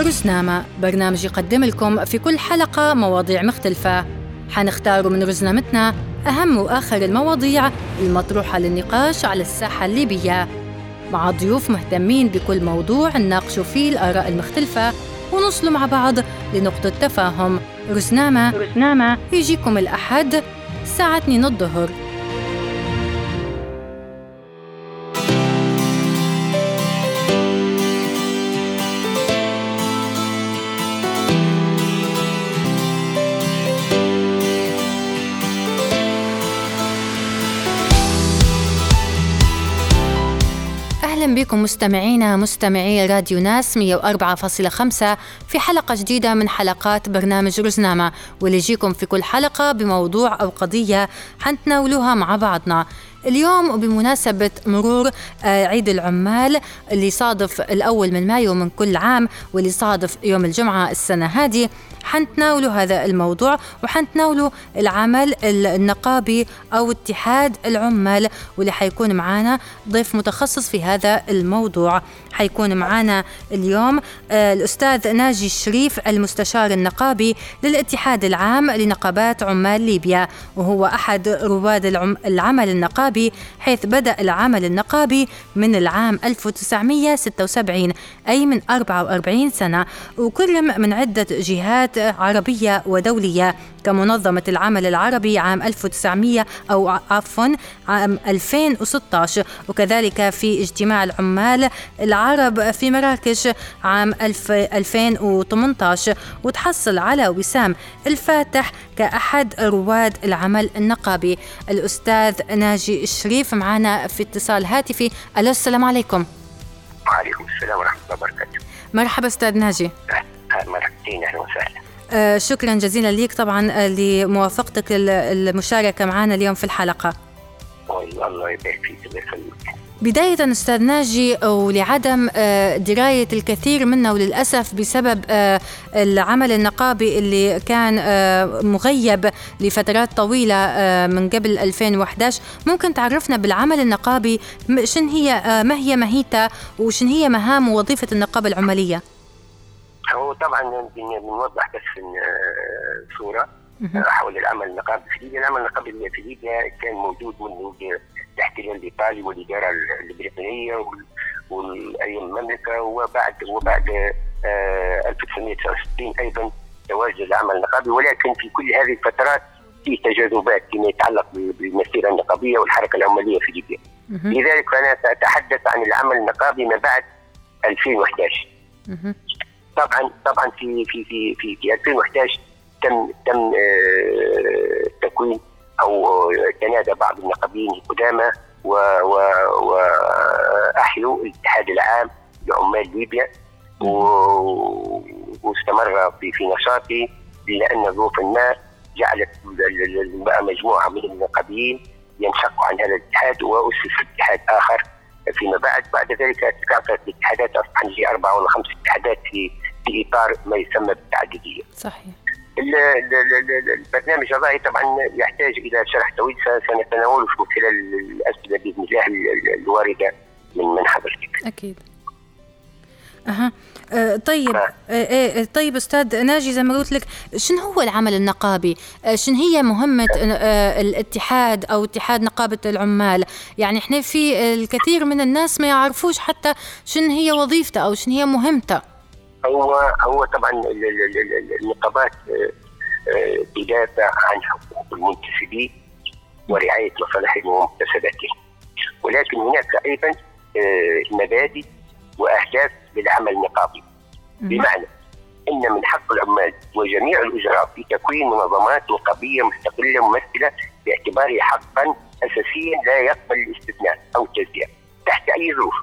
رزنامة. برنامج يقدم لكم في كل حلقة مواضيع مختلفة. حنختار من رزنامتنا أهم وآخر المواضيع المطروحة للنقاش على الساحة الليبية. مع ضيوف مهتمين بكل موضوع نناقشوا فيه الآراء المختلفة ونوصلوا مع بعض لنقطة تفاهم. رزنامة. رزنامة. يجيكم الأحد. الساعة 2 الظهر بكم مستمعينا مستمعي راديو ناس 104.5 في حلقة جديدة من حلقات برنامج رزنامة واللي يجيكم في كل حلقة بموضوع أو قضية حنتناولوها مع بعضنا. اليوم وبمناسبة مرور آه، عيد العمال اللي صادف الأول من مايو من كل عام واللي صادف يوم الجمعة السنة هذه حنتناولوا هذا الموضوع وحنتناولوا العمل النقابي أو اتحاد العمال واللي حيكون معنا ضيف متخصص في هذا الموضوع. حيكون معنا اليوم آه، الأستاذ ناجي الشريف المستشار النقابي للاتحاد العام لنقابات عمال ليبيا وهو أحد رواد العمل النقابي حيث بدأ العمل النقابي من العام 1976 أي من 44 سنة. وكرم من عدة جهات عربية ودولية كمنظمة العمل العربي عام 1900 أو عفوا عام 2016 وكذلك في اجتماع العمال العرب في مراكش عام 2018 وتحصل على وسام الفاتح كأحد رواد العمل النقابي. الأستاذ ناجي الشريف معنا في اتصال هاتفي. ألو السلام عليكم. وعليكم السلام ورحمة الله وبركاته. مرحبا أستاذ ناجي. مرحبتين أهلا وسهلا. آه شكرا جزيلا لك طبعا آه، لموافقتك المشاركة معنا اليوم في الحلقة. الله يبارك فيك الله يخليك. بداية أستاذ ناجي ولعدم آه، دراية الكثير منا وللأسف بسبب العمل النقابي اللي كان مغيب لفترات طويلة من قبل 2011 ممكن تعرفنا بالعمل النقابي شن هي ما هي ماهيته وشن هي مهام ووظيفة النقابة العمالية؟ هو طبعا بنوضح بس صورة حول العمل النقابي في ليبيا، العمل النقابي في ليبيا كان موجود منذ الاحتلال الإيطالي والإدارة البريطانية وايام المملكة وبعد وبعد 1969 آه، أيضا تواجد العمل النقابي. ولكن في كل هذه الفترات في تجاذبات فيما يتعلق بالمسيرة النقابية والحركة العمالية في ليبيا. لذلك فأنا سأتحدث عن العمل النقابي ما بعد 2011. طبعا طبعا في في في في, في 2011 تم تم آه، تكوين أو تنادى بعض النقابيين القدامى وأحيوا الاتحاد العام لعمال ليبيا واستمر في في نشاطه الا ان ظروف ما جعلت مجموعة من النقابيين ينشقوا عن هذا الاتحاد واسس اتحاد آخر فيما بعد بعد ذلك تكاثرت الاتحادات اصبح لي أربع ولا خمس اتحادات في في اطار ما يسمى بالتعدديه. صحيح. البرنامج الرأي طبعا يحتاج إلى شرح طويل سنتناوله في خلال الأسئلة بإذن الله الواردة من من حضرتك. أكيد. أها أه طيب أه أه طيب أستاذ ناجي زي ما قلت لك شنو هو العمل النقابي؟ أه شنو هي مهمة أه الاتحاد أو اتحاد نقابة العمال؟ يعني إحنا في الكثير من الناس ما يعرفوش حتى شنو هي وظيفته أو شنو هي مهمته. هو هو طبعا النقابات تدافع عن حقوق المنتسبين ورعاية مصالحهم ومكتسباتهم ولكن هناك أيضا مبادئ وأهداف للعمل النقابي. بمعنى إن من حق العمال وجميع الأجراء في تكوين منظمات نقابية مستقلة ممثلة باعتباره حقا اساسيا لا يقبل الاستثناء أو التجزئه تحت أي ظروف.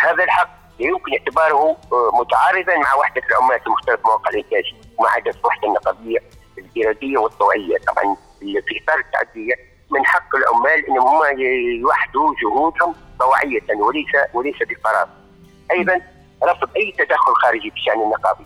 هذا الحق يمكن اعتباره آه، متعارضا مع وحدة العمال في مختلف مواقع الإنتاج ومع هدف الوحده النقابيه الإرادية والطوعية طبعا في إطار التعدية من حق العمال أن هم يوحدوا جهودهم طوعية وليس وليس بقرار. أيضا رفض أي تدخل خارجي في الشأن النقابي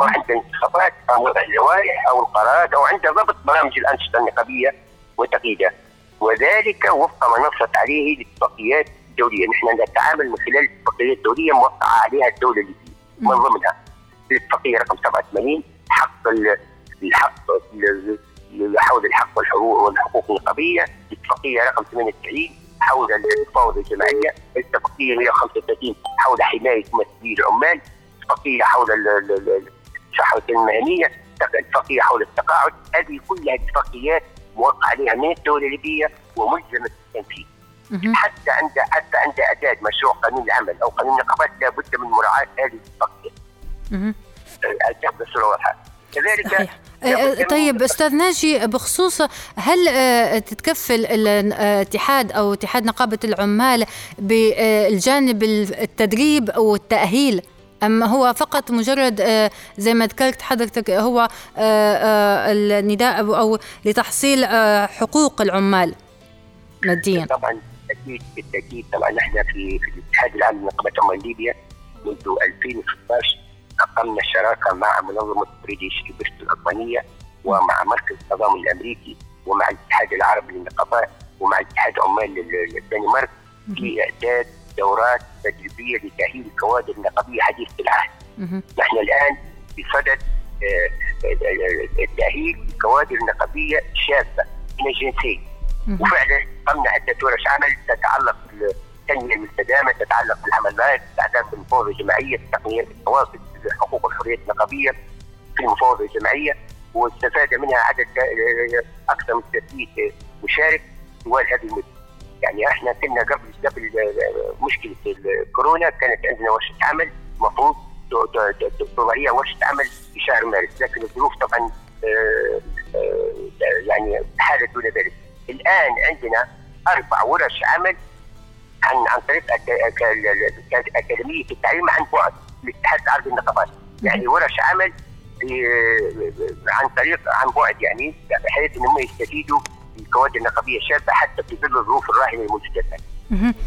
وعند الانتخابات أو اللوائح أو القرارات أو عند ضبط برامج الأنشطة النقابية وتقييدها وذلك وفق ما نصت عليه الاتفاقيات الدولية، نحن نتعامل من خلال الاتفاقيات الدولية موقعة عليها الدولة الليبيه من ضمنها. الاتفاقية رقم 87 حق الحق حول الحق والحقوق والحقوق النقابية، الاتفاقية رقم 98 حول التفاوض الجماعيه، الاتفاقية 135 حول حماية ممثلي العمال، اتفاقية حول الصحه المهنية، اتفاقية حول التقاعد، هذه كلها اتفاقيات موقع عليها من الدولة الليبيه وملزمة بالتنفيذ. حتى عند حتى عند اعداد مشروع قانون العمل أو قانون النقابات لابد من مراعاة هذه الاتفاقيات. واضحة. كذلك صحيح. أه، أه، طيب أستاذ ناجي بخصوص هل أه، تتكفل الاتحاد أو اتحاد نقابة العمال بالجانب التدريب أو التاهيل أم هو فقط مجرد زي ما ذكرت حضرتك هو النداء أو لتحصيل حقوق العمال ماديا طبعا بالتأكيد بالتأكيد طبعا إحنا في في الاتحاد العام لنقابة عمال ليبيا منذ 2016 أقمنا شراكة مع منظمة بريتش إبرت الألبانية ومع مركز التضامن الأمريكي ومع الاتحاد العربي للنقابات ومع اتحاد عمال الدنمارك في إعداد دورات تدريبية لتأهيل الكوادر النقابية حديثة العهد. نحن الآن بصدد آه، آه، التأهيل الكوادر النقابية شابة من الجنسين. وفعلا قمنا عدة ورش عمل تتعلق بالتنمية المستدامة تتعلق بالعمل تتعلق بالمفاوضة الجماعية تقنيات التواصل الحقوق والحريات النقابية في المفاوضه الجماعيه واستفاد منها عدد أكثر من 300 مشارك طوال هذه المدة. يعني إحنا كنا قبل قبل مشكلة الكورونا كانت عندنا ورشة عمل المفروض تضعيها ورشة عمل في شهر مارس لكن الظروف طبعا آه، آه، يعني حالت دون ذلك. الآن عندنا أربع ورش عمل عن عن طريق أكاديمية التعليم عن بعد الاتحاد العربي للنقابات يعني ورش عمل عن طريق عن بعد يعني بحيث انهم يستفيدوا الكوادر النقابية الشابة حتى في ظل الظروف الراهنة الموجودة.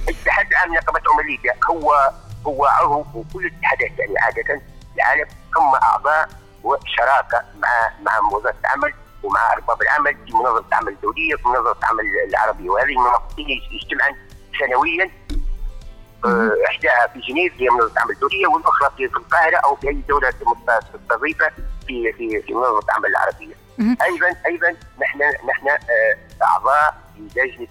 الاتحاد العام لنقابات عمال ليبيا هو هو عضو وكل الاتحادات. يعني عادة العالم هم أعضاء وشراكة مع مع موظفه العمل ومع أرباب العمل في منظمة العمل الدولية في منظمة العمل العربية. وهذه المنظمتين يجتمعن سنويا إحداها في جنيف هي منظمة العمل الدولية والأخرى في القاهرة أو في أي دولة مستضيفة في في في منظمة العمل العربية. أيضا أيضا نحن نحن آه، أعضاء في لجنة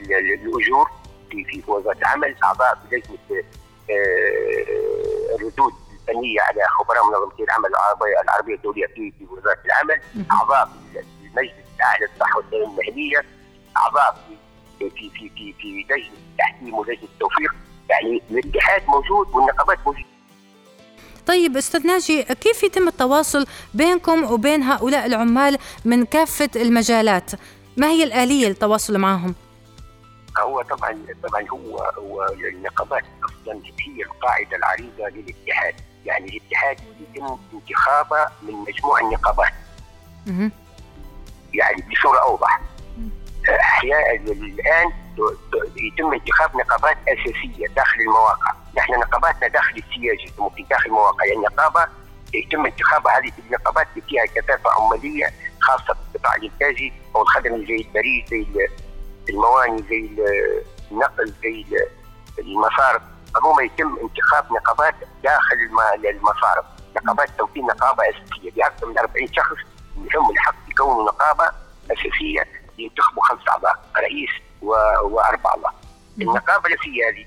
الأجور في في وزارة العمل أعضاء في لجنة آه، الردود الفنية على خبراء منظمة العمل العربيه العربية الدولية في في وزارة العمل أعضاء في المجلس الأعلى للصحة والتنميه المهنية أعضاء في في في في في لجنه التحكيم ولجنه التوفيق يعني الاتحاد موجود والنقابات موجودة طيب أستاذ ناجي كيف يتم التواصل بينكم وبين هؤلاء العمال من كافة المجالات؟ ما هي الآلية للتواصل معهم؟ هو طبعا طبعا هو هو النقابات أصلا هي القاعدة العريضة للاتحاد، يعني الاتحاد يتم انتخابه من مجموع النقابات. يعني بصورة أوضح احياء الآن يتم انتخاب نقابات أساسية داخل المواقع، نحن نقاباتنا داخل السياج في داخل المواقع، يعني النقابه يتم انتخابها هذه النقابات اللي فيها كثافة عمالية خاصة بالقطاع الإنتاجي أو الخدمي زي البريد زي المواني زي النقل زي المصارف. عموما يتم انتخاب نقابات داخل المصارف. نقابات توكيل نقابة أساسية. بأكثر من 40 شخص لهم الحق يكونوا نقابة أساسية. ينتخبوا خمس أعضاء رئيس واربع أعضاء. النقابة التي هذه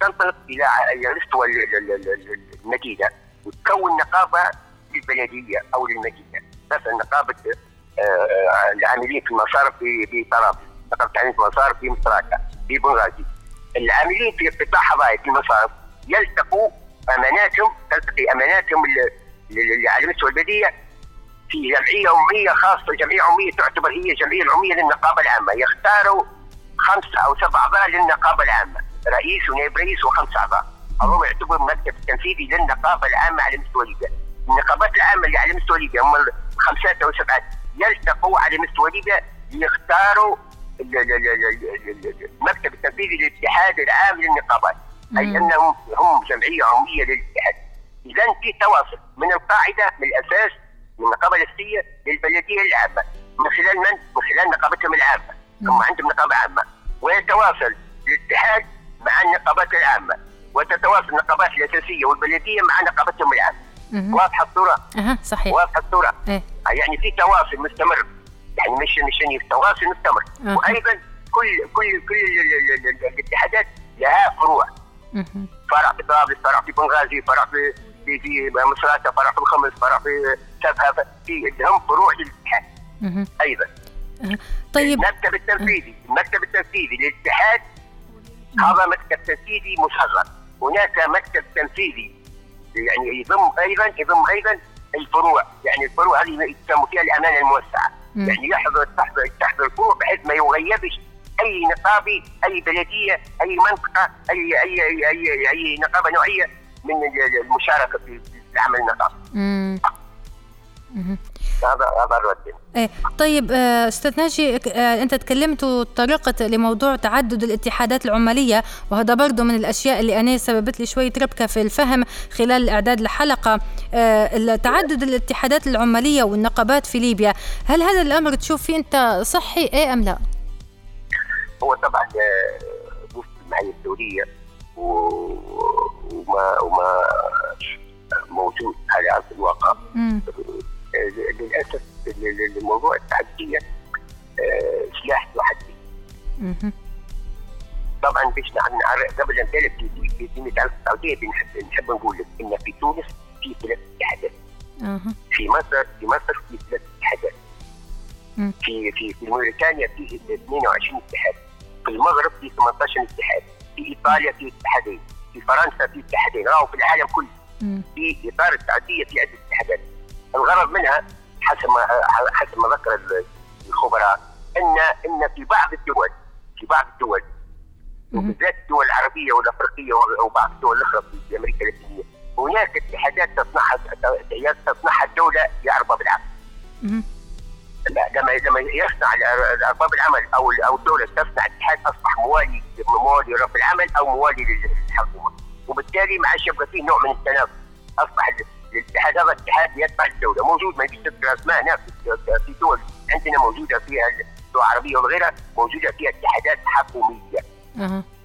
تنطلق إلى مستوى المدينة وتكون نقابة للبلدية أو للمدينة. مثلا نقابة آه، العاملين في المصارف في طرابلس نقابة العاملين في المصارف في مصراته في بنغازي. العاملين في قطاع حظائر في المصارف يلتقوا أماناتهم تلتقي أماناتهم على مستوى البلديه في جمعية عموميه خاصة جمعية عموميه تعتبر هي جمعية العموميه للنقابة العامة. يختاروا خمسه أو سبع اعضاء للنقابة العامة رئيس ونائب رئيس وخمس اعضاء هم يعتبر المكتب التنفيذي للنقابة العامة على مستوى ليبيا. النقابات العامة اللي على مستوى ليبيا هم خمسات أو سبعات يلتقوا على مستوى ليبيا ليختاروا المكتب التنفيذي للاتحاد العام للنقابات. أي أنهم هم جمعية عموميه للاتحاد. اذا في تواصل من القاعدة من الأساس النقابه النفسيه للبلدية العامة من خلال من؟ من خلال نقابتهم العامة هم عندهم نقابة عامة ويتواصل الاتحاد مع النقابات العامة وتتواصل النقابات الأساسية والبلدية مع نقابتهم العامة واضحة الصورة؟ أها صحيح واضحة الصورة؟ إيه؟ يعني في تواصل مستمر يعني مش مش تواصل مستمر أه. وأيضا كل كل كل الاتحادات لها فروع فرع في طرابلس فرع في بنغازي فرع في في في مصراتة فرع في الخمس فرع في سبها في هم فروع للاتحاد أيضا. طيب. المكتب التنفيذي المكتب التنفيذي للاتحاد هذا مكتب تنفيذي مصغر. هناك مكتب تنفيذي يعني يضم أيضا يضم أيضا الفروع. يعني الفروع هذه يسموا فيها الامانه الموسعة. يعني يحضر تحضر تحضر الفروع بحيث ما يغيبش أي نقابي أي بلدية أي منطقة اي اي اي اي, أي نقابة نوعية من المشاركة في العمل النقابي. هذا هذا الرد. إيه. طيب آه، أستاذ ناجي آه، أنت تكلمت وتطرقت لموضوع تعدد الاتحادات العمالية وهذا برضه من الأشياء اللي أنا سببت لي شوية ربكة في الفهم خلال الاعداد لحلقه آه، تعدد الاتحادات العمالية والنقابات في ليبيا هل هذا الأمر تشوف فيه أنت صحي إيه أم لا؟ هو طبعا وفق المعايير الدولية وما وما موجود. على ارض الواقع للأسف الموضوع التعدديه آه، سلاح ذو حدين طبعا باش قبل ان نتكلم في السعودية بنحب نحب نقول لك إن في تونس في ثلاث اتحادات في مصر في مصر في ثلاث اتحادات في في في موريتانيا في 22 اتحاد في المغرب في 18 اتحاد في إيطاليا في اتحادين في فرنسا في اتحادين راهو في العالم كله. في إطار التعديه في عده اتحادات الغرض منها حسب ما حسب ما ذكر الخبراء ان إن في بعض الدول في بعض الدول وبالذات الدول العربية والأفريقية وبعض الدول الأخرى في أمريكا اللاتينية هناك اتحادات تصنعها تصنعها الدولة لأرباب العمل. لما لما يصنع ارباب العمل أو أو الدولة تصنع اتحاد أصبح موالي موالي رب العمل أو موالي للحكومة. وبالتالي ما عادش يبقى فيه نوع من التنافس. أصبح الاتحاد هذا اتحاد يتبع الدولة. موجود ما فيش أسماء ناس في دول. عندنا موجودة فيها الدول العربية وغيرها موجودة فيها اتحادات حكومية.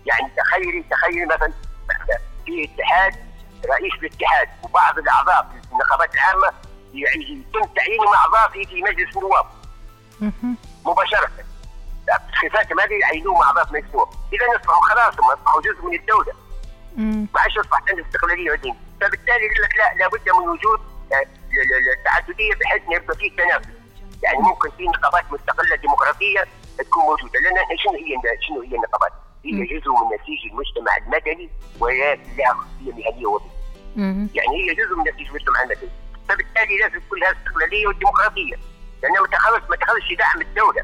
يعني تخيلي تخيلي مثلا في اتحاد رئيس الاتحاد وبعض الأعضاء في النقابات العامة يتم تعيينهم اعضاء في مجلس النواب. مباشرة. صفاتهم هذه اعضاء في مجلس النواب إذا اصبحوا خلاص هم اصبحوا جزء من الدولة. ما عادش اصبحت عندهم استقلالية ودين فبالتالي يقول لك لا لابد من وجود آه، التعدديه بحيث يبقى فيه تنافس. يعني ممكن في نقابات مستقلة ديمقراطية تكون موجودة. لأن شنو هي شنو هي النقابات؟ هي جزء من نسيج المجتمع المدني وهي لها خصوصيه مهنية وظيفيه. يعني هي جزء من نسيج المجتمع المدني. فبالتالي لازم تكون لها استقلالية وديمقراطية. لانها ما تخلص ما تخلصش دعم الدولة.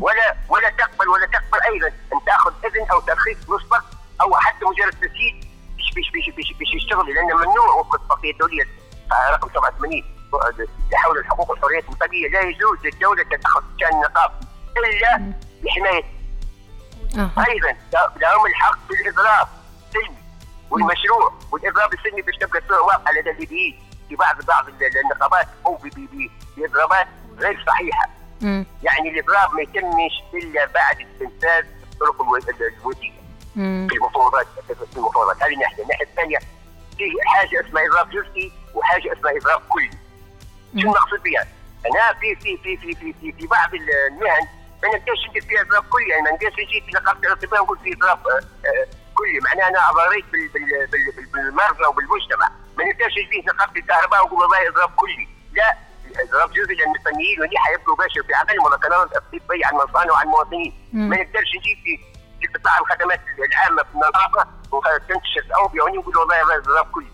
ولا ولا تقبل ولا تقبل أيضا أن تأخذ إذن أو ترخيص مسبق أو حتى مجرد تسجيل باش باش باش باش يشتغل لأن ممنوع وفق الاتفاقيه الدوليه رقم 87 لحول الحقوق والحريات المطلقيه لا يجوز للدولة تتخذ شان النقاب إلا بحماية. أيضا لهم الحق في الإضراب السلمي والمشروع والإضراب السلمي باش تبقى واضحه لدى الليبيين في بعض بعض النقابات أو بإضرابات غير صحيحة. يعني الاضراب ما يتمش إلا بعد استنفاذ الطرق الوديه في المفاوضات في المفاوضات. هذه ناحية، الناحية الثانية في حاجة اسمها اضراب جزئي وحاجة اسمها اضراب كلي. شو المقصود بها؟ أنا في في في في في في, في بعض المهن ما نقدرش ندير فيها اضراب كلي. يعني ما نقدرش نجي في نقابه الاطباء ونقول في اضراب آه، آه، كلي. معناها أنا أضريت بالمرضى وبالمجتمع. ما نقدرش نجي في نقابه الكهرباء ونقول والله اضراب كلي. لا. اضراب جزئي لأن الفنيين ودي حيبقوا باشر في ولا قناه الطبيه على المصانع وعلى المواطنين ما نقدرش نجيب في في قطاع الخدمات العامة في النظافة وتنتشر الاوبئه وهني نقول والله هذا الضرب كلي.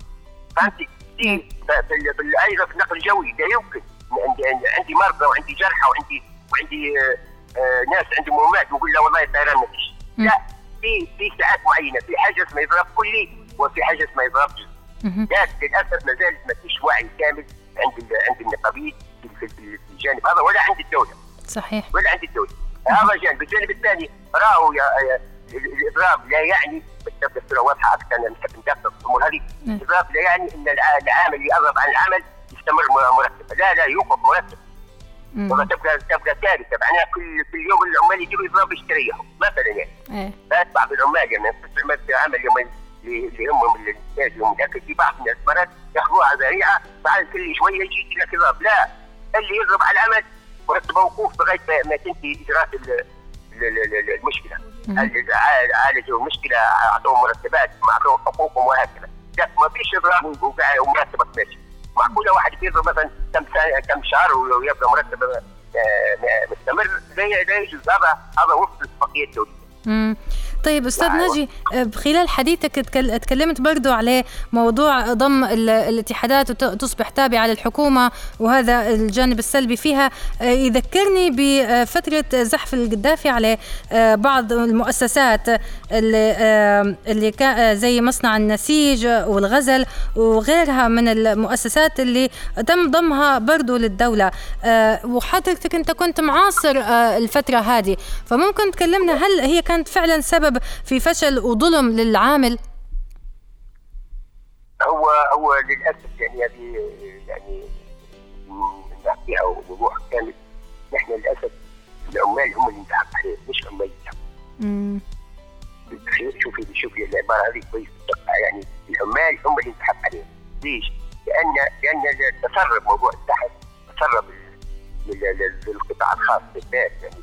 فهمتي؟ في أيضا في النقل الجوي لا يمكن. عندي عندي مرضى وعندي جرحى وعندي وعندي آه, آه، ناس عندهم مهمات ونقول لا والله الطيران ما فيش. لا في في ساعات معينة في حاجة اسمها إضراب كلي وفي حاجة اسمها إضراب جزئي. لكن للأسف ما زال ما فيش وعي كامل عند عند النقابيين في الجانب هذا ولا عند الدولة. صحيح. ولا عند الدولة. هذا جانب. الجانب الثاني راهو الإضراب لا يعني الصورة واضحة أكثر نحب ندقق الأمور هذه. الإضراب لا يعني إن العامل اللي اضرب عن العمل يستمر مرتب. لا لا يوقف مرتب. والله تبقى تبقى كارثه معناها كل كل يوم العمال يجيبوا يضربوا يشتريهم مثلا يعني. إيه. بعض العمال يعني في يضرب لا اللي يضرب على العمل مرتب موقوف لغايه ما تنتهي اجراءات المشكلة. عالجوا المشكلة أعطوهم مرتبات اعطوهم حقوقهم وهكذا. لا ما فيش اضراب ومرتبك ماشي. معقولة واحد يضرب مثلا كم كم شهر ويبقى مرتب آه، مستمر؟ لا يجوز. هذا هذا وفق الاتفاقيه الدوليه طيب أستاذ ناجي آه، خلال حديثك تكلمت برضو على موضوع ضم الاتحادات وتصبح تابعة للحكومة وهذا الجانب السلبي فيها. آه، يذكرني بفترة زحف القذافي على آه، بعض المؤسسات اللي اللي زي مصنع النسيج والغزل وغيرها من المؤسسات اللي تم ضمها برضو للدولة. وحضرتك انت كنت معاصر الفترة هذه. فممكن تكلمنا هل هي كانت فعلا سبب في فشل وظلم للعامل؟ هو هو للأسف يعني هذه يعني نحكيها وضوح كامل. نحن للأسف العمال هم اللي نتعب عليهم مش عمال يتعبوا شوفي شوفي العبارة هذه كويس. يعني العمال هم اللي نتعب عليهم ليش؟ لأن لأن تسرب موضوع التحت تسرب للقطاع الخاص بالذات يعني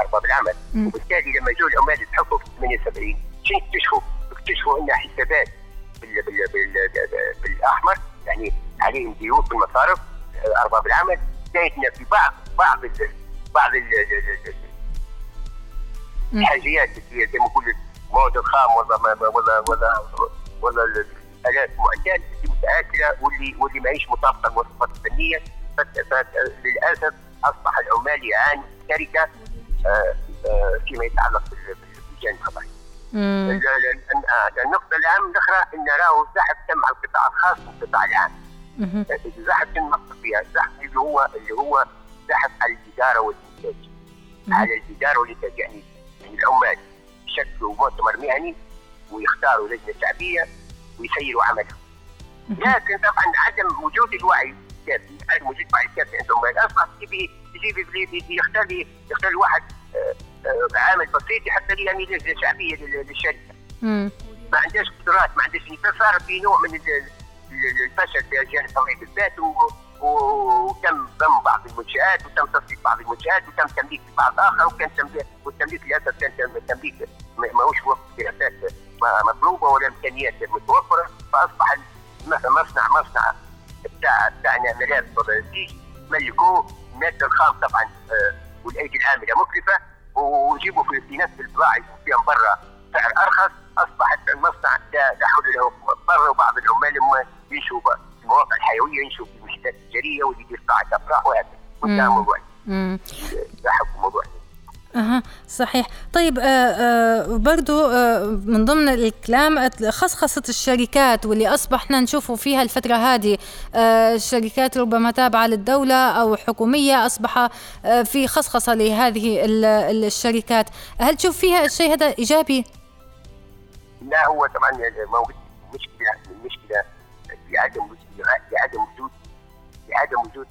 ارباب العمل. وبالتالي لما جو العمال يتحققوا في 78 اكتشفوا؟ اكتشفوا ان حسابات بال بال بال بالأحمر يعني عليهم ديون في المصارف أرباب العمل زايدنا في بعض بعض ال بعض ال الحاجيات اللي زي ما نقول المواد الخام ولا ولا ولا ولا الآلات المعدات اللي متاكله واللي واللي ماهيش مطابقة للمواصفات الفنية فللاسف أصبح العمال يعانوا الشركة فيما يتعلق بالجانب القضائي. النقطة الأهم الأخرى أن راهو الزحف تم على القطاع الخاص والقطاع العام. الزحف ننطق فيها الزحف اللي هو اللي هو زحف على الإدارة والإنتاج. على الإدارة والإنتاج يعني يعني العمال يشكلوا مؤتمر مهني ويختاروا لجنة شعبية ويسيروا عملهم. لكن طبعا عدم وجود الوعي الكافي عدم وجود الوعي الكافي عند العمال تجي يجي يختار يختار واحد آه، عامل بسيط حتى لي يعني لجنه شعبية للشركة. ما عندهاش قدرات ما عندهاش فصار في نوع من الفشل في الجانب الطبيعي بالذات وتم ضم بعض المنشآت وتم تصفيق بعض المنشآت وتم تمليك بعض آخر وكان تمليك والتمليك للأسف كان تمليك ماهوش وفق دراسات مطلوبة ولا إمكانيات متوفرة. فأصبح مصنع مصنع بتاع بتاعنا ملابس وبنسيج ملكوه الماده الخام طبعا آه، والأيدي العاملة مكلفة. ويجيبوا في, في نفس البضاعه فيها برا. سعر أرخص أصبحت المصنع لا حول له برا وبعض العمال في المواقع الحيوية ينشوا في المشتات التجاريه واللي يدير قاعه افراح وهكذا وانتهى الموضوع ده حكم موضوع أها صحيح طيب آه آه برضو آه من ضمن الكلام خصخصة الشركات واللي أصبحنا نشوفوا فيها الفترة هذه الشركات ربما تابعة للدولة أو حكومية أصبح في خصخصة لهذه الشركات هل تشوف فيها الشيء هذا إيجابي؟ لا هو طبعا موجود المشكلة المشكلة عدم في عدم وجود في عدم وجود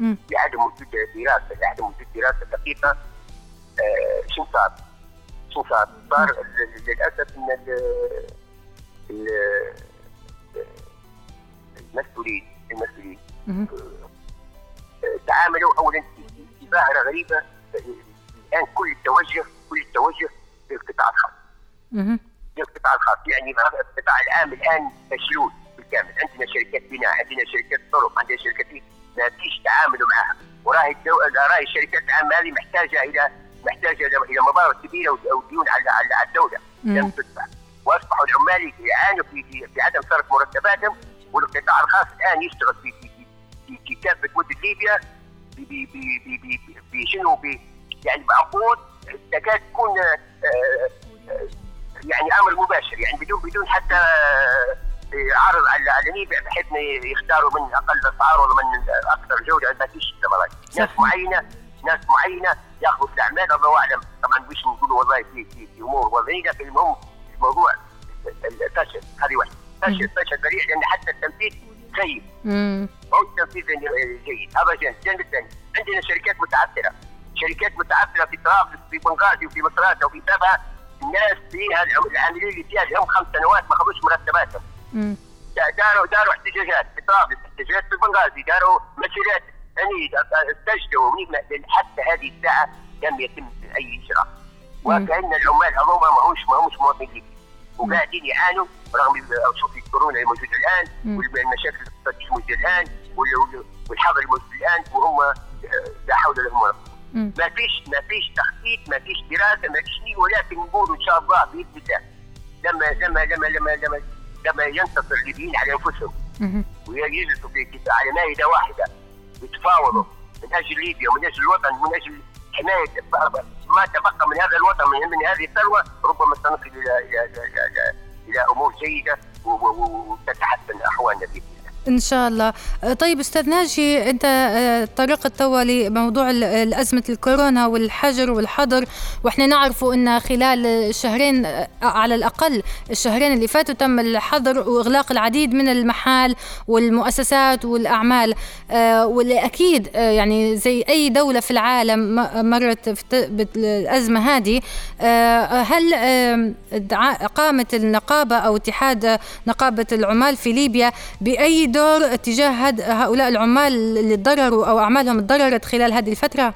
لعدم وجود دراسة لعدم وجود دراسة. دقيقة. آه شو صار؟ شو صار؟ صار للأسف إن المسؤولين المسؤولين آه، تعاملوا اولا في ظاهره غريبة. الآن كل التوجه كل التوجه للقطاع الخاص. للقطاع الخاص يعني القطاع العام الآن مشلول بالكامل. عندنا شركات بناء عندنا شركات طرق عندنا شركات ما فيش تعامل معها. وراهي راهي الشركات العامه هذه محتاجة إلى محتاجة إلى مبالغ كبيرة أو ديون على على الدولة. لم تدفع. وأصبحوا العمال يعانوا في, في, في عدم صرف مرتباتهم. والقطاع الخاص الآن يشتغل في في في, في كافه مدن ليبيا. بشنو يعني بعقود تكاد تكون آه، آه، يعني أمر مباشر. يعني بدون بدون حتى عرض على الاعلامي بحيث يختاروا من أقل أسعار ولا من أكثر جودة. ما فيش ناس معينه ناس معينة يأخذوا الأعمال. الله أعلم. طبعا مش نقولوا والله في في, في أمور وضعيه لكن المهم الموضوع. الفشل هذه واحدة. فشل فشل ذريع لأن حتى التنفيذ سيء هو التنفيذ جيد. هذا جانب الجانب الثاني عندنا شركات متعثرة. شركات متعثرة في طرابلس في بنغازي وفي مصراتة وفي سابها الناس فيها العاملين اللي فيها لهم خمس سنوات ما خذوش مرتباتهم. داروا داروا احتجاجات في طرابلس احتجاجات في بنغازي. داروا مسيرات عنيد استجدوا حتى هذه الساعة لم يتم أي إجراء. وكأن العمال هذوما ماهوش ماهوش مواطنين. وقاعدين يعانوا رغم شوف الكورونا الموجوده الآن والمشاكل الاقتصاديه الموجودة الآن والحظر الموجود الآن وهم آه، لا حول لهم ولا قوة. ما فيش ما فيش تخطيط ما فيش دراسة ما فيش شيء ولكن نقول إن شاء الله بإذن الله لما لما لما لما لما, لما ينتصر الليبيين على أنفسهم. ويجلسوا في على مائدة واحدة يتفاوضوا من أجل ليبيا ومن أجل الوطن ومن أجل حماية ما تبقى من هذا الوطن من, من هذه الثروة ربما سنصل إلى إلى إلى, إلى, إلى أمور جيدة وتتحسن أحوالنا باذن إن شاء الله. طيب أستاذ ناجي أنت أه، طرقت توا لموضوع ازمه الكورونا والحجر والحظر وإحنا نعرف إن خلال الشهرين أه، على الأقل الشهرين اللي فاتوا تم الحظر وإغلاق العديد من المحال والمؤسسات والأعمال. واللي أكيد يعني زي أي دولة في العالم مرت بالأزمة هذه هل قامت النقابة أو اتحاد نقابة العمال في ليبيا بأي دور تجاه هؤلاء العمال اللي تضرروا أو أعمالهم تضررت خلال هذه الفترة؟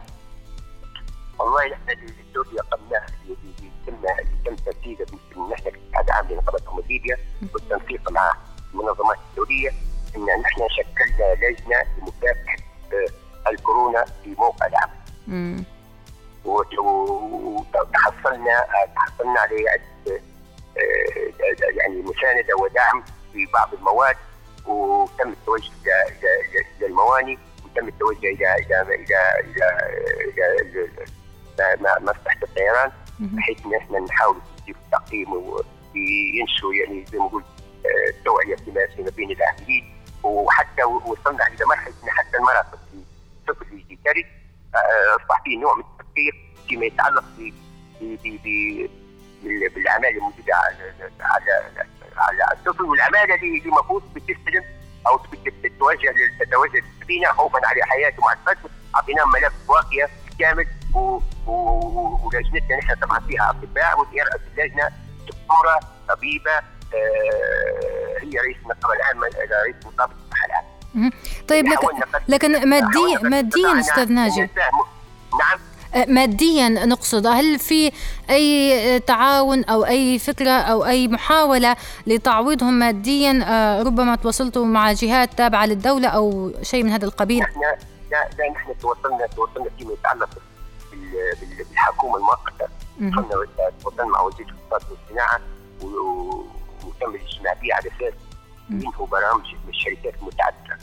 والله إحنا الدور اللي قمناه اللي تم تم تنفيذه نحن كاتحاد عام لنقابه ليبيا بالتنسيق مع المنظمات الدولية إن نحن شكلنا لجنة لمكافحه الكورونا في موقع العمل. وتحصلنا تحصلنا على آه، يعني مساندة ودعم في بعض المواد وتم التوجه إلى إلى المواني وتم التوجه إلى إلى إلى إلى مصلحه الطيران بحيث إن إحنا نحاول نجيب التقييم وينشوا يعني زي ما قلت التوعية فيما بين العاملين وحتى وصلنا إلى مرحلة إن حتى المرافق في الطفل اللي ترك أصبح فيه نوع من التفكير فيما يتعلق بالأعمال الموجودة على على الطفل والعماله اللي المفروض بتستلم أو تتوجه تتوجه للسفينة خوفا على حياته مع الفتح اعطيناهم ملف واقية كامل ولجنتنا نحن طبعا فيها أطباء ويرأس اللجنه دكتورة طبيبة آه هي رئيس النقابه العامة رئيس نقابه الصحه العامة. طيب لكن لكن ماديا ماديا أستاذ ناجي. نعم. ماديا نقصد. هل في أي تعاون أو أي فكرة أو أي محاولة لتعويضهم ماديا؟ آه، ربما تواصلتوا مع جهات تابعة للدولة أو شيء من هذا القبيل؟ نحن لا لا نحن تواصلنا تواصلنا فيما يتعلق بالحكومة المؤقتة. تواصلنا مع وزير الاقتصاد والصناعة وتم الاجتماع به على أساس ينهوا برامج الشركات المتعثرة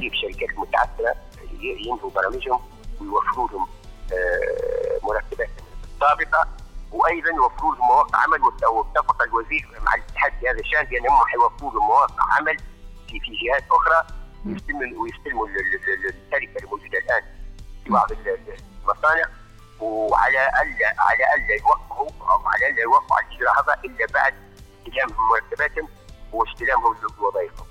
في الشركات المتعثرة ينهوا برامجهم ويوفروا لهم مرتبات السابقه وأيضا يوفروا لهم مواقع عمل واتفق الوزير مع الاتحاد في هذا الشأن بانهم حيوفروا لهم مواقع عمل في في جهات أخرى يستلموا ويستلموا الشركة الموجودة الآن في بعض المصانع وعلى الا على ألا يوقعوا أو على ألا يوقعوا على الاجراء هذا إلا بعد استلامهم مرتباتهم واستلامهم لوظائفهم.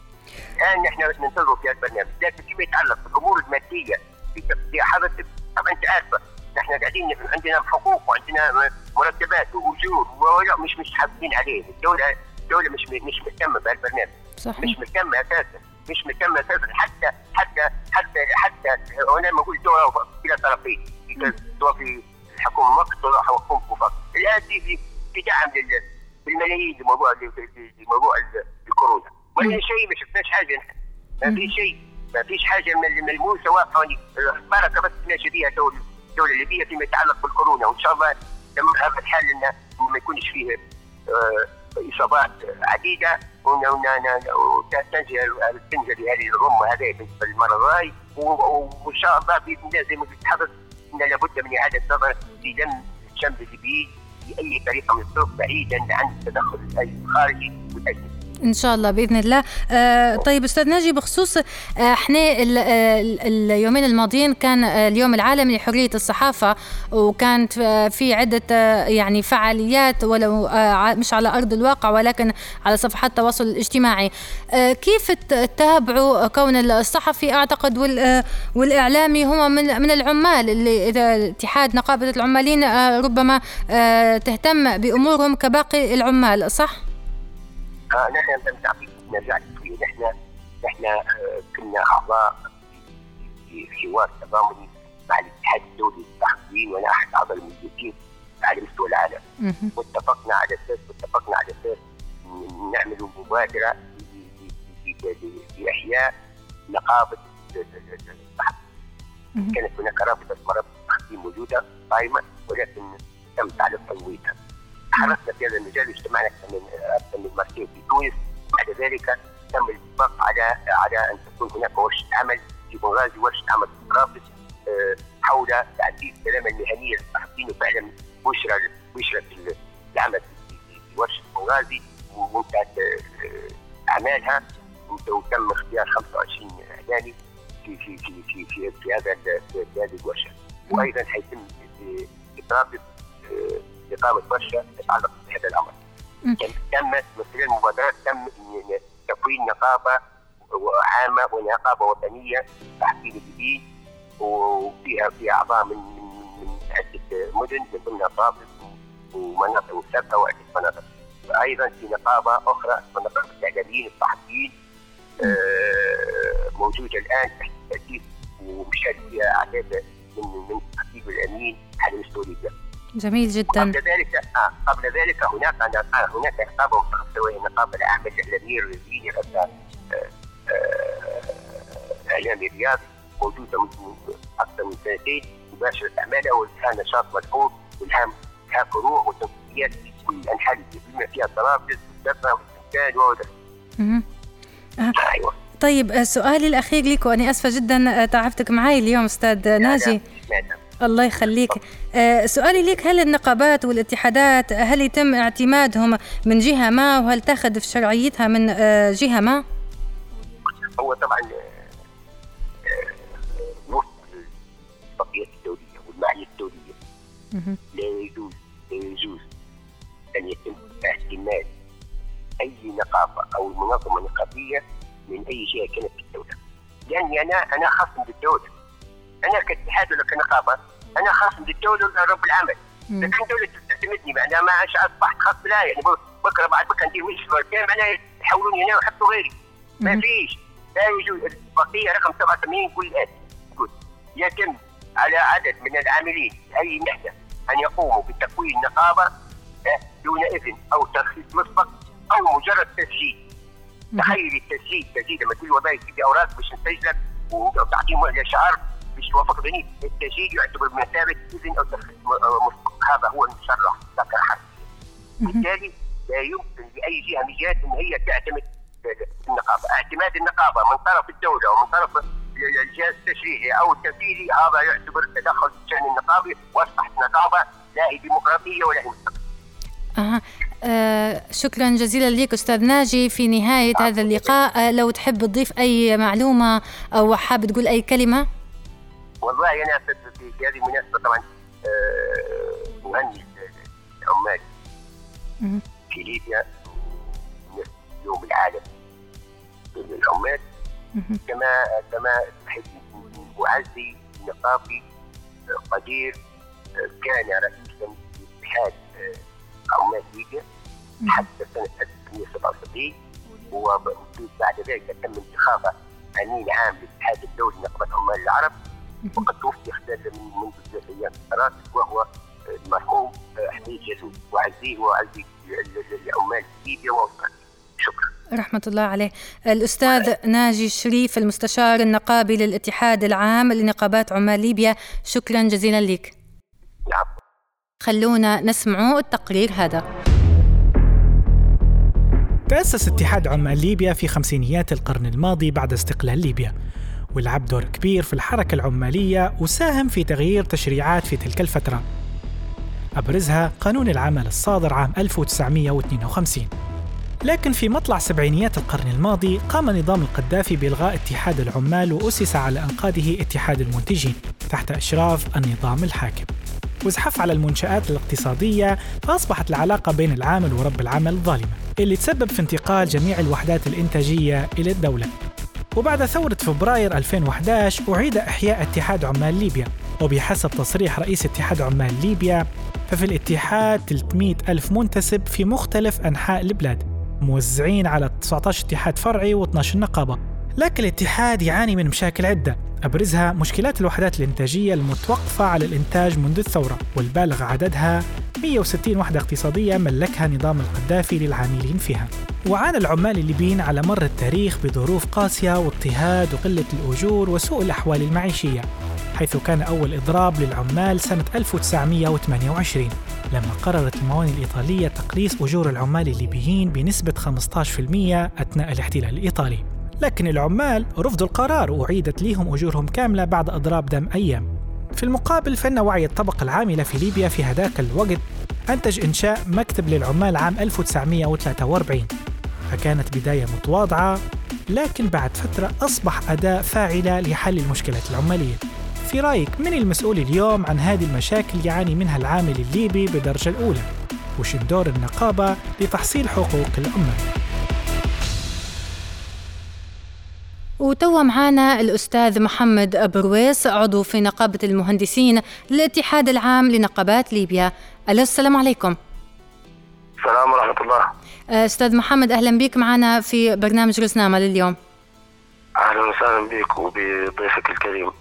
الآن نحن ننتظر في هذا البرنامج لكن فيما يتعلق بالأمور المادية في تقدير حدث طبعا أنت عارفة نحن قاعدين عندنا حقوق وعندنا مرتبات وأجور مش مش حاسبين عليه. الدولة الدولة مش مش مهتمة بهالبرنامج صحيح. مش مهتمة أساسا مش مهتمة أساسا. حتى حتى حتى حتى هنا ما أقول دور كلا طرفين سواء في الحكومة المؤقته سواء حكومة فقط الآن في في دعم بالملايين لموضوع لموضوع الكورونا. ولا شيء ما شفناش حاجة. ما في شيء. ما فيش حاجة ملموسه واضحه بركه بس ماشي بها الدولة الليبيه فيما يتعلق بالكورونا. وإن شاء الله تمر هذا الحال انه ما يكونش فيه آه، إصابات عديدة وتنجي تنجلي هذه الغمة هذه بالنسبة للمرض هاي. وإن شاء الله بإذن الله زي ما قلت حضرتك إن لابد من إعادة نظر في لم الشمس الليبي باي طريقة من الطرق بعيدا عن التدخل الخارجي والاجنبي. إن شاء الله بإذن الله. آه طيب أستاذ ناجي بخصوص آه إحنا اليومين الماضيين كان اليوم العالمي لحرية الصحافة وكانت في عدة آه يعني فعاليات ولو آه مش على أرض الواقع ولكن على صفحات التواصل الاجتماعي. آه كيف تتابعوا كون الصحفي؟ أعتقد آه، والإعلامي هم من من العمال اللي إذا اتحاد نقابة العمالين آه ربما آه تهتم بأمورهم كباقي العمال صح؟ آه نحن نستمتع نرجع فيه نحن نحن كنا اعضاء في حوار تضامني مع الاتحاد الدولي للصحفيين وأنا احد اعضاء المجلسين على مستوى العالم واتفقنا على أساس واتفقنا على أساس نعمل مبادره لاحياء نقابه الصحفيين كانت هناك رابطة مرابط الصحفيين موجودة قائمة ولكن تم تعليق تمويلها. حرصنا في هذا المجال اجتمعنا من أكثر من مرتين في تونس بعد ذلك تم الاتفاق على على أن تكون هناك ورشة عمل في بنغازي ورشة عمل في طرابلس آه، حول تعزيز السلامه المهنيه للصحفيين وفعلا بشرى بشرى العمل في ورشة بنغازي وانتهت آه، أعمالها. وتم اختيار 25 اعلامي في في في في في, في هذا في هذه الورشة. وأيضا حيتم في طرابلس اقامه ورشه تتعلق بهذا الأمر. تم من خلال المبادرات تم تكوين نقابة عامة ونقابة وطنية تحت الجديد وفيها فيها أعضاء من من عدة مدن من ضمنها طابلس ومناطق مختلفه وعدة مناطق. أيضا في نقابة أخرى نقابه الاعلاميين الصحفيين آه، موجودة الآن تحت التأسيس ومشارك فيها أعداد من من الخطيب الأمين على مستوى ليبيا. جميل جدا قبل ذلك آه قبل ذلك هناك هناك نقابه متخصصه وهي النقابه العامه الاعلاميه الرياضيه آه، آه، الاعلامي الرياضي موجوده منذ أكثر من سنتين مباشره اعمالها ولها نشاط ملحوظ ولها لها فروع وتنفيذيات في كل أنحاء بما فيها طرابلس والدفا والسكان وغيرها. أيوه طيب سؤالي الأخير لك وأنا آسفة جدا تعبتك معي اليوم أستاذ ناجي. نعم. الله يخليك. آه سؤالي لك هل النقابات والاتحادات هل يتم اعتمادهم من جهة ما وهل تأخذ في شرعيتها من آه جهة ما؟ هو طبعا وفق الاتفاقيات الدولية والمعايير الدولية لا يجوز لا يجوز أن يتم اعتماد أي نقابة أو منظمة نقابية من أي جهة كانت في الدولة. لأني أنا أنا خاص بالدولة. أنا كاتحاد ولا كنقابة أنا خاص بالدولة ولا رب العمل. لكن الدولة تعتمدني معناها ما عادش أصبحت خاص بلا يعني بكرة بعد بكرة ندير مشروع معناها يحولوني أنا ويحطوا غيري. ما فيش. لا يجوز. الاتفاقيه رقم 87 يقول الان يقول يتم على عدد من العاملين أي نحله أن يقوموا بتكوين نقابة دون إذن أو ترخيص مسبق أو مجرد تسجيل. تخيل التسجيل تسجيل لما تقول والله في أوراق باش نسجلك وتعطيهم شعار. مش توافق بين التسجيل يعتبر بمثابه إذن أو هذا هو المشرع. ذكر حرف بالتالي لا يمكن لأي جهة من الجهات إن هي تعتمد النقابة، اعتماد النقابة من طرف الدولة ومن طرف الجهاز التشريعي أو التنفيذي هذا يعتبر تدخل في الشان النقابي وأصبحت نقابة لا هي ديمقراطية ولا هي أه. آه شكرا جزيلا لك أستاذ ناجي. في نهاية. هذا اللقاء آه لو تحب تضيف أي معلومة أو حاب تقول أي كلمة؟ والله أنا في, في هذه المناسبه طبعا اهني العمال في ليبيا يوم العالم للعمال. كما كما احب اعزي نقابي قدير كان رئيسا لاتحاد عمال ليبيا. حتى سنة 1977 وبعد ذلك تم انتخابه أمين عام للاتحاد الدولي لنقابة عمال العرب. وقد توفي خلال من منذ ثلاث أيام وهو المرحوم حميد جاسوس وعزيه وعزي العمال في ليبيا واوكرانيا شكرا رحمة الله عليه. الأستاذ ناجي الشريف المستشار النقابي للاتحاد العام لنقابات عمال ليبيا شكرا جزيلا لك. نعم. خلونا نسمعوا التقرير هذا. تأسس اتحاد عمال ليبيا في خمسينيات القرن الماضي بعد استقلال ليبيا. ولعب دور كبير في الحركة العمالية وساهم في تغيير تشريعات في تلك الفترة. أبرزها قانون العمل الصادر عام 1952 لكن في مطلع سبعينيات القرن الماضي قام نظام القذافي بإلغاء اتحاد العمال وأسس على أنقاضه اتحاد المنتجين تحت إشراف النظام الحاكم. وزحف على المنشآت الاقتصادية فأصبحت العلاقة بين العامل ورب العمل ظالمة اللي تسبب في انتقال جميع الوحدات الإنتاجية إلى الدولة. وبعد ثورة فبراير 2011 أعيد إحياء اتحاد عمال ليبيا. وبحسب تصريح رئيس اتحاد عمال ليبيا ففي الاتحاد 300 ألف منتسب في مختلف أنحاء البلاد موزعين على 19 اتحاد فرعي و12 نقابة لكن الاتحاد يعاني من مشاكل عدة. أبرزها مشكلات الوحدات الإنتاجية المتوقفة على الإنتاج منذ الثورة والبالغ عددها 160 وحدة اقتصادية ملكها نظام القذافي للعاملين فيها. وعانى العمال الليبيين على مر التاريخ بظروف قاسية واضطهاد وقلة الأجور وسوء الأحوال المعيشية حيث كان أول إضراب للعمال سنة 1928 لما قررت الموانئ الإيطالية تقليص أجور العمال الليبيين بنسبة 15% أثناء الاحتلال الإيطالي. لكن العمال رفضوا القرار وأعيدت لهم أجورهم كاملة بعد إضراب دم أيام. في المقابل فإن وعي الطبقة العاملة في ليبيا في هذاك الوقت أنتج إنشاء مكتب للعمال عام 1943 فكانت بداية متواضعة لكن بعد فترة أصبح أداة فاعلة لحل المشكلات العمالية في رأيك من المسؤول اليوم عن هذه المشاكل يعاني منها العامل الليبي بالدرجة الأولى؟ وش دور النقابة لتحصيل حقوق العمال؟ وتوا معانا الأستاذ محمد برويس عضو في نقابة المهندسين للاتحاد العام لنقابات ليبيا. ألو السلام عليكم. السلام ورحمة الله. أستاذ محمد أهلا بك معنا في برنامج رزنامة لليوم. أهلا وسهلا بك وبضيفك الكريم.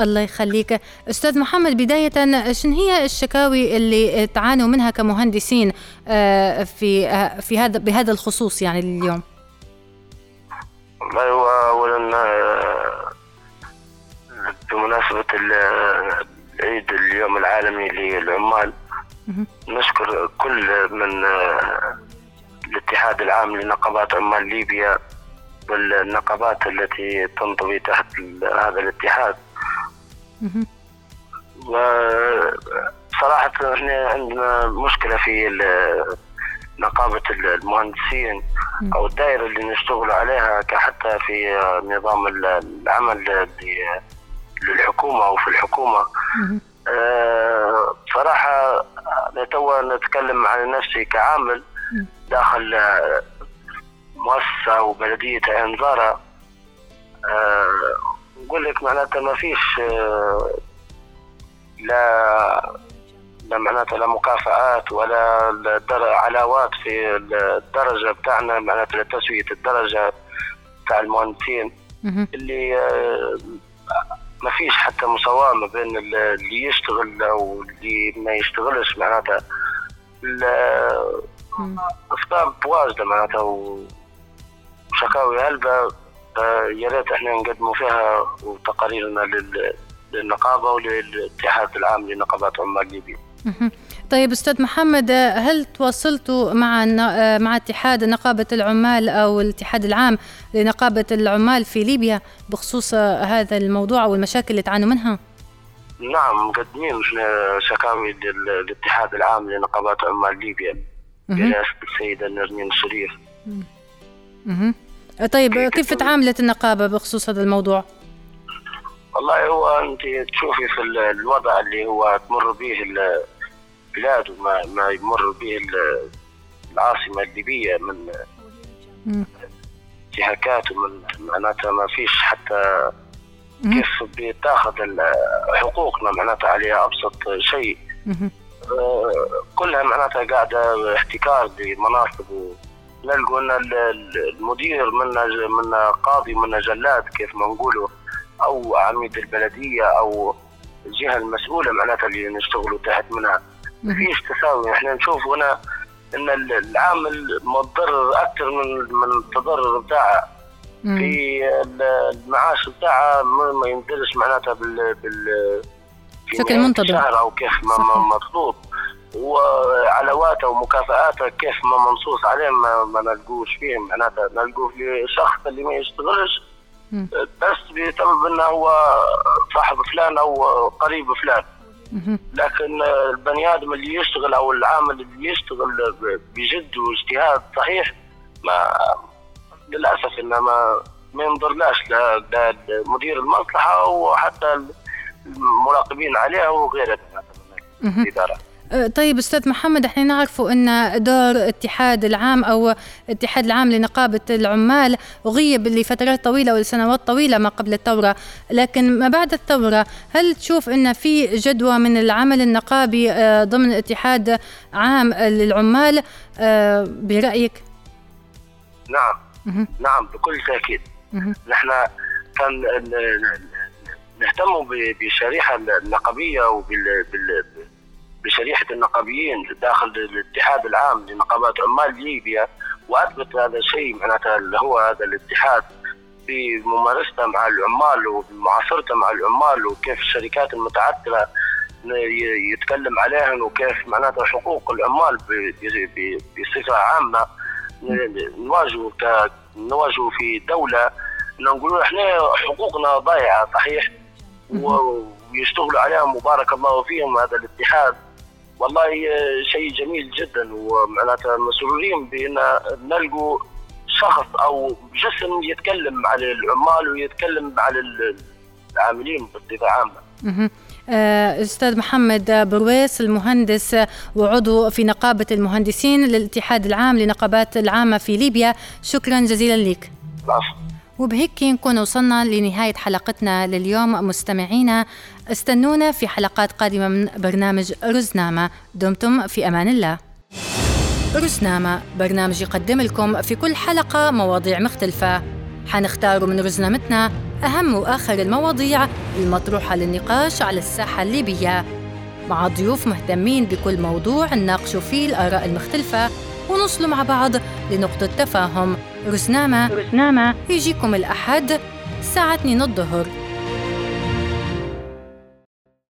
الله يخليك. أستاذ محمد بداية شنو هي الشكاوي اللي تعانوا منها كمهندسين آه، في آه، في هذا بهذا الخصوص يعني اليوم والله هو اولا آه، بمناسبة العيد اليوم العالمي للعمال نشكر كل من الاتحاد العام لنقابات عمال ليبيا والنقابات التي تنضوي تحت هذا الاتحاد. وصراحة إحنا عندنا مشكلة في نقابة المهندسين أو الدائرة اللي نشتغل عليها كحتى في نظام العمل للحكومة أو في الحكومة. أه صراحة أنا توا نتكلم عن نفسي كعامل داخل مؤسسة وبلدية عين زارة أه نقول لك معناتها ما فيش آه، لا لا معناتها لا مكافآت ولا علاوات في الدرجة بتاعنا معناتها لتسوية الدرجة بتاع المهندسين. اللي آه، ما فيش حتى مساواة ما بين اللي يشتغل واللي ما يشتغلش معناتها أسباب واجدة معناتها وشكاوي هلبة يا ريت إحنا نقدموا فيها تقاريرنا للنقابة وللاتحاد العام لنقابات عمال ليبيا. طيب أستاذ محمد هل تواصلتوا مع مع اتحاد نقابة العمال أو الاتحاد العام لنقابة العمال في ليبيا بخصوص هذا الموضوع أو المشاكل اللي تعانوا منها؟ نعم مقدمين شكاوي للاتحاد العام لنقابات عمال ليبيا برئاسه السيدة نرمين الشريف. طيب كيف تعاملت النقابة بخصوص هذا الموضوع؟ والله هو أنت تشوفي في الوضع اللي هو تمر به البلاد وما ما يمر به العاصمة الليبية من انتهاكات ومن معناتها ما فيش حتى كيف بتاخذ حقوقنا معناتها عليها أبسط شيء. آه، كلها معناتها قاعدة احتكار لمناصب نلقوا إن المدير منا منا قاضي منا جلاد كيف ما نقولوا. أو عميد البلديه أو الجهة المسؤولة معناتها اللي نشتغلوا تحت منها. ما فيش تساوي. إحنا نشوف هنا إن العامل متضرر أكثر من من التضرر بتاعه. في المعاش بتاعه ما ينزلش معناتها بال بال بشكل منتظم أو كيف ما مطلوب. وعلاواته ومكافآته كيف ما منصوص عليه ما, ما نلقوش فيه معناتها نلقوه في شخص اللي ما يشتغلش بس بسبب انه هو صاحب فلان أو قريب فلان. لكن البني آدم اللي يشتغل أو العامل اللي يشتغل بجد واجتهاد صحيح ما للأسف إنه ما ما ينظرلاش لا لا مدير المصلحة وحتى المراقبين عليها وغيرها من الإدارة. طيب أستاذ محمد إحنا نعرف أن دور اتحاد العام أو اتحاد العام لنقابة العمال غيب لفترات طويلة ولسنوات طويلة ما قبل الثورة. لكن ما بعد الثورة هل تشوف أن في جدوى من العمل النقابي أه، ضمن اتحاد عام للعمال؟ أه، برأيك؟ نعم. نعم بكل تأكيد. نحن كان نهتم بشريحة النقابية وبال بشريحة النقابيين داخل الاتحاد العام لنقابات عمال ليبيا وأثبت هذا الشيء معناتها اللي هو هذا الاتحاد في ممارسته مع العمال ومعاصرته مع العمال وكيف الشركات المتعثره يتكلم عليهم وكيف معناتها حقوق العمال بصفة عامة نواجهوا نواجهوا في دولة. نقولوا إحنا حقوقنا ضايعة صحيح؟ ويشتغلوا عليها مبارك الله فيهم هذا الاتحاد. والله شيء جميل جدا ومعناتها مسرورين بأن نلقوا شخص أو جسم يتكلم على العمال ويتكلم على العاملين بصفة عامة. آه، أستاذ محمد برويس المهندس وعضو في نقابة المهندسين للاتحاد العام لنقابات العامة في ليبيا شكرا جزيلا لك. وبهيك نكون وصلنا لنهاية حلقتنا لليوم. مستمعينا استنونا في حلقات قادمة من برنامج رزنامة دمتم في أمان الله. رزنامة برنامج يقدم لكم في كل حلقة مواضيع مختلفة. حنختار من رزنامتنا أهم وآخر المواضيع المطروحة للنقاش على الساحة الليبية. مع ضيوف مهتمين بكل موضوع نناقشوا فيه الآراء المختلفة ونوصلوا مع بعض لنقطة تفاهم. رزنامة رزنامة يجيكم الأحد الساعة 2 الظهر.